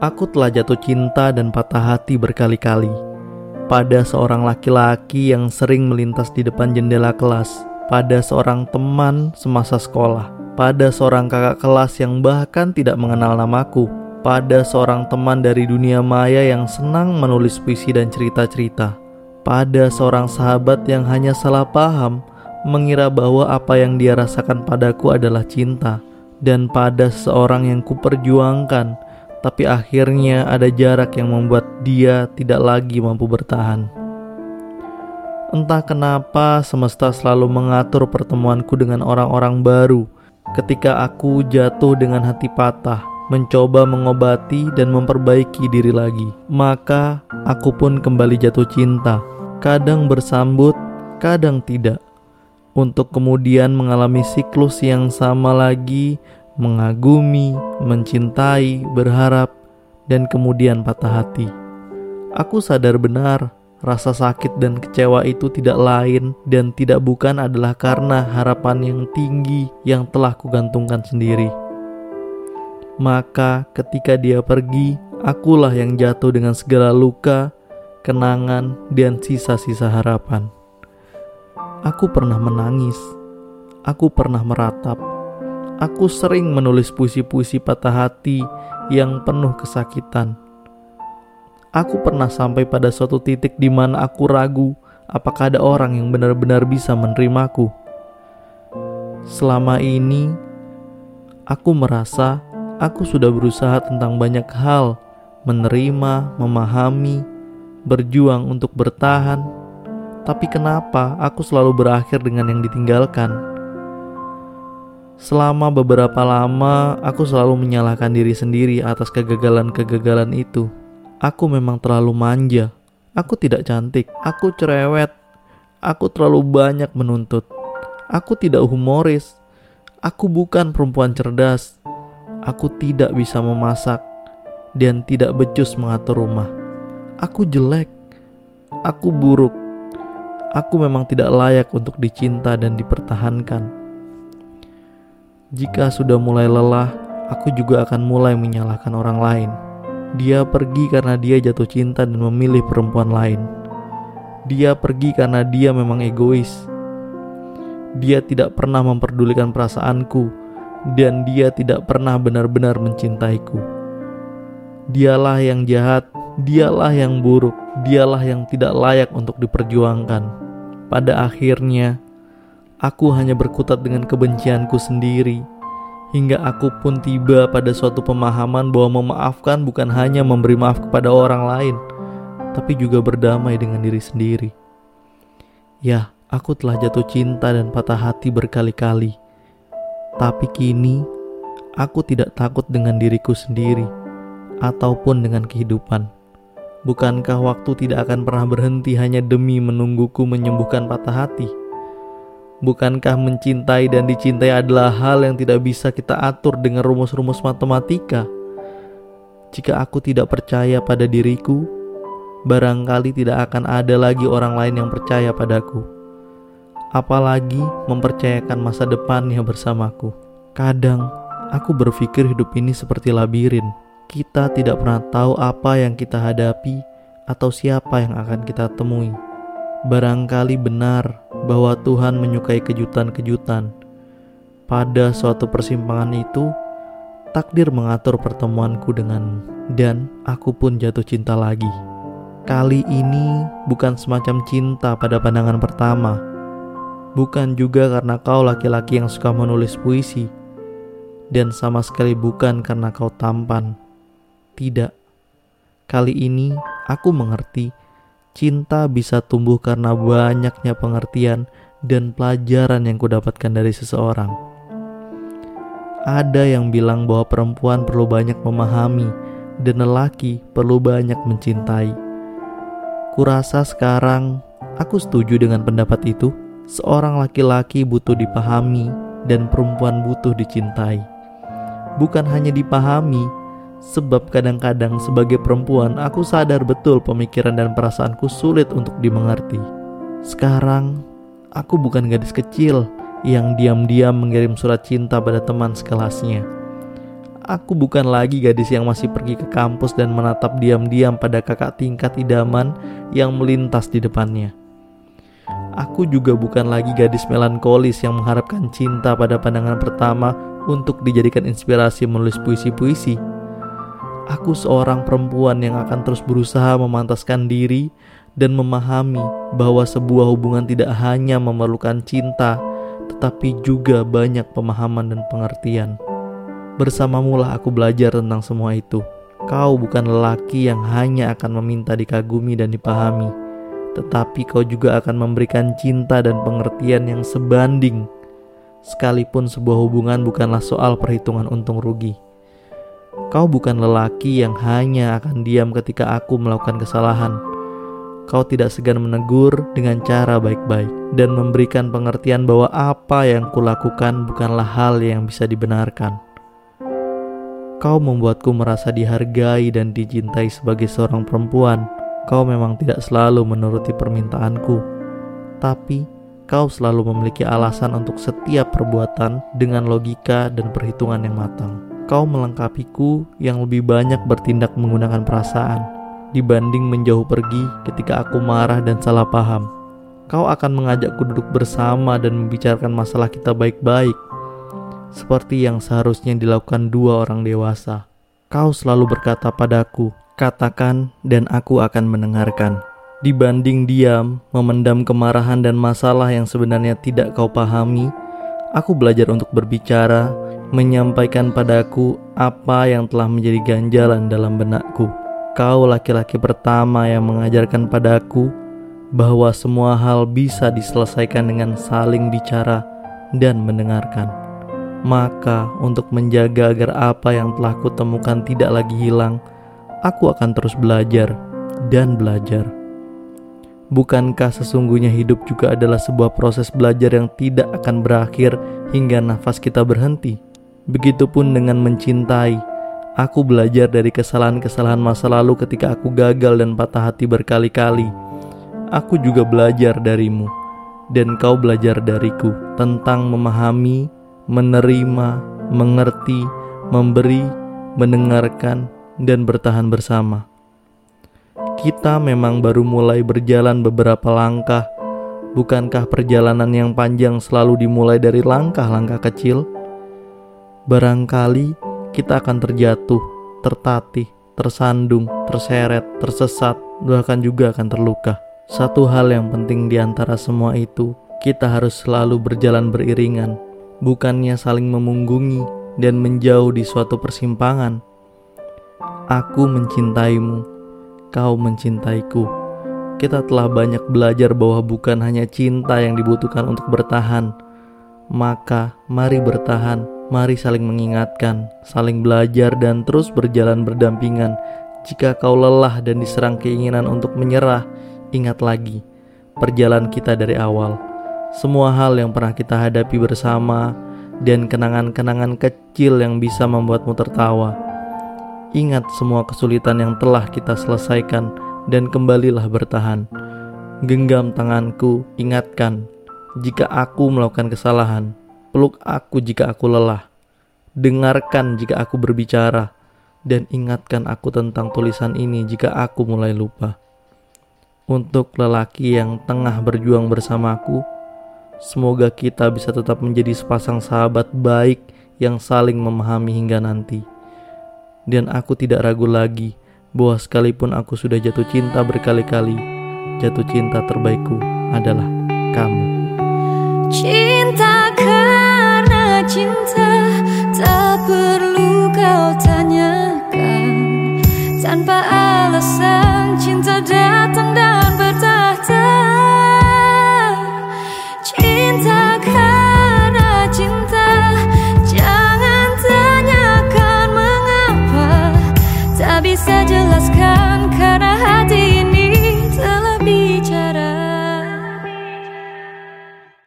Aku telah jatuh cinta dan patah hati berkali-kali pada seorang laki-laki yang sering melintas di depan jendela kelas, pada seorang teman semasa sekolah, pada seorang kakak kelas yang bahkan tidak mengenal namaku, pada seorang teman dari dunia maya yang senang menulis puisi dan cerita-cerita, pada seorang sahabat yang hanya salah paham mengira bahwa apa yang dia rasakan padaku adalah cinta, dan pada seorang yang kuperjuangkan tapi akhirnya ada jarak yang membuat dia tidak lagi mampu bertahan. Entah kenapa semesta selalu mengatur pertemuanku dengan orang-orang baru ketika aku jatuh dengan hati patah, mencoba mengobati dan memperbaiki diri lagi. Maka aku pun kembali jatuh cinta, kadang bersambut, kadang tidak. Untuk kemudian mengalami siklus yang sama lagi mengagumi, mencintai, berharap, dan kemudian patah hati. Aku sadar benar rasa sakit dan kecewa itu tidak lain dan tidak bukan adalah karena harapan yang tinggi yang telah kugantungkan sendiri. Maka ketika dia pergi, akulah yang jatuh dengan segala luka, kenangan, dan sisa-sisa harapan. Aku pernah menangis, aku pernah meratap, aku sering menulis puisi-puisi patah hati yang penuh kesakitan. Aku pernah sampai pada suatu titik di mana aku ragu apakah ada orang yang benar-benar bisa menerimaku. Selama ini, aku merasa aku sudah berusaha tentang banyak hal, menerima, memahami, berjuang untuk bertahan. Tapi kenapa aku selalu berakhir dengan yang ditinggalkan? Selama beberapa lama, aku selalu menyalahkan diri sendiri atas kegagalan-kegagalan itu. Aku memang terlalu manja. Aku tidak cantik. Aku cerewet. Aku terlalu banyak menuntut. Aku tidak humoris. Aku bukan perempuan cerdas. Aku tidak bisa memasak dan tidak becus mengatur rumah. Aku jelek. Aku buruk. Aku memang tidak layak untuk dicinta dan dipertahankan. Jika sudah mulai lelah, aku juga akan mulai menyalahkan orang lain. Dia pergi karena dia jatuh cinta dan memilih perempuan lain. Dia pergi karena dia memang egois. Dia tidak pernah memperdulikan perasaanku, dan dia tidak pernah benar-benar mencintaiku. Dialah yang jahat, dialah yang buruk, dialah yang tidak layak untuk diperjuangkan. Pada akhirnya, aku hanya berkutat dengan kebencianku sendiri. Hingga aku pun tiba pada suatu pemahaman bahwa memaafkan bukan hanya memberi maaf kepada orang lain, tapi juga berdamai dengan diri sendiri. Ya, aku telah jatuh cinta dan patah hati berkali-kali. Tapi kini, aku tidak takut dengan diriku sendiri ataupun dengan kehidupan. Bukankah waktu tidak akan pernah berhenti hanya demi menungguku menyembuhkan patah hati? Bukankah mencintai dan dicintai adalah hal yang tidak bisa kita atur dengan rumus-rumus matematika? Jika aku tidak percaya pada diriku, barangkali tidak akan ada lagi orang lain yang percaya padaku. Apalagi mempercayakan masa depannya bersamaku. Kadang aku berpikir hidup ini seperti labirin. Kita tidak pernah tahu apa yang kita hadapi atau siapa yang akan kita temui. Barangkali benar bahwa Tuhan menyukai kejutan-kejutan. Pada suatu persimpangan itu, takdir mengatur pertemuanku denganmu, dan aku pun jatuh cinta lagi. Kali ini bukan semacam cinta pada pandangan pertama, bukan juga karena kau laki-laki yang suka menulis puisi, dan sama sekali bukan karena kau tampan. Tidak, kali ini aku mengerti Cinta bisa tumbuh karena banyaknya pengertian dan pelajaran yang kudapatkan dari seseorang. Ada yang bilang bahwa perempuan perlu banyak memahami dan lelaki perlu banyak mencintai. Kurasa sekarang aku setuju dengan pendapat itu. Seorang laki-laki butuh dipahami dan perempuan butuh dicintai. Bukan hanya dipahami, Sebab kadang-kadang sebagai perempuan aku sadar betul pemikiran dan perasaanku sulit untuk dimengerti. Sekarang Aku bukan gadis kecil yang diam-diam mengirim surat cinta pada teman sekelasnya. Aku bukan lagi gadis yang masih pergi ke kampus dan menatap diam-diam pada kakak tingkat idaman yang melintas di depannya. Aku juga bukan lagi gadis melankolis yang mengharapkan cinta pada pandangan pertama untuk dijadikan inspirasi menulis puisi-puisi. Aku seorang perempuan yang akan terus berusaha memantaskan diri dan memahami bahwa sebuah hubungan tidak hanya memerlukan cinta, tetapi juga banyak pemahaman dan pengertian. Bersamamu lah aku belajar tentang semua itu. Kau bukan lelaki yang hanya akan meminta dikagumi dan dipahami, tetapi kau juga akan memberikan cinta dan pengertian yang sebanding sekalipun sebuah hubungan bukanlah soal perhitungan untung rugi. Kau bukan lelaki yang hanya akan diam ketika aku melakukan kesalahan. Kau tidak segan menegur dengan cara baik-baik dan memberikan pengertian bahwa apa yang kulakukan bukanlah hal yang bisa dibenarkan. Kau membuatku merasa dihargai dan dicintai sebagai seorang perempuan. Kau memang tidak selalu menuruti permintaanku, tapi kau selalu memiliki alasan untuk setiap perbuatan dengan logika dan perhitungan yang matang. Kau melengkapiku yang lebih banyak bertindak menggunakan perasaan dibanding menjauh pergi ketika aku marah dan salah paham. Kau akan mengajakku duduk bersama dan membicarakan masalah kita baik-baik, seperti yang seharusnya dilakukan dua orang dewasa. Kau selalu berkata padaku, "Katakan, dan aku akan mendengarkan." Dibanding diam, memendam kemarahan dan masalah yang sebenarnya tidak kau pahami, aku belajar untuk berbicara, menyampaikan padaku apa yang telah menjadi ganjalan dalam benakku. Kau laki-laki pertama yang mengajarkan padaku bahwa semua hal bisa diselesaikan dengan saling bicara dan mendengarkan. Maka, untuk menjaga agar apa yang telah kutemukan tidak lagi hilang, aku akan terus belajar dan belajar. Bukankah sesungguhnya hidup juga adalah sebuah proses belajar yang tidak akan berakhir hingga nafas kita berhenti? Begitupun dengan mencintai. Aku belajar dari kesalahan-kesalahan masa lalu ketika aku gagal dan patah hati berkali-kali. Aku juga belajar darimu, dan kau belajar dariku tentang memahami, menerima, mengerti, memberi, mendengarkan, dan bertahan bersama kita memang baru mulai berjalan beberapa langkah. Bukankah perjalanan yang panjang selalu dimulai dari langkah-langkah kecil? Barangkali kita akan terjatuh, tertatih, tersandung, terseret, tersesat, bahkan juga akan terluka. Satu hal yang penting di antara semua itu, kita harus selalu berjalan beriringan, bukannya saling memunggungi dan menjauh di suatu persimpangan. Aku mencintaimu, kau mencintaiku. Kita telah banyak belajar bahwa bukan hanya cinta yang dibutuhkan untuk bertahan. Maka, mari bertahan, mari saling mengingatkan, saling belajar, dan terus berjalan berdampingan. Jika kau lelah dan diserang keinginan untuk menyerah, ingat lagi perjalanan kita dari awal. Semua hal yang pernah kita hadapi bersama, dan kenangan-kenangan kecil yang bisa membuatmu tertawa Ingat semua kesulitan yang telah kita selesaikan dan kembalilah bertahan. Genggam tanganku, ingatkan jika aku melakukan kesalahan. Peluk aku jika aku lelah. Dengarkan jika aku berbicara dan ingatkan aku tentang tulisan ini jika aku mulai lupa. Untuk lelaki yang tengah berjuang bersamaku, semoga kita bisa tetap menjadi sepasang sahabat baik yang saling memahami hingga nanti dan aku tidak ragu lagi bahwa sekalipun aku sudah jatuh cinta berkali-kali, jatuh cinta terbaikku adalah kamu. Cinta cinta. Tak perlu kau tanya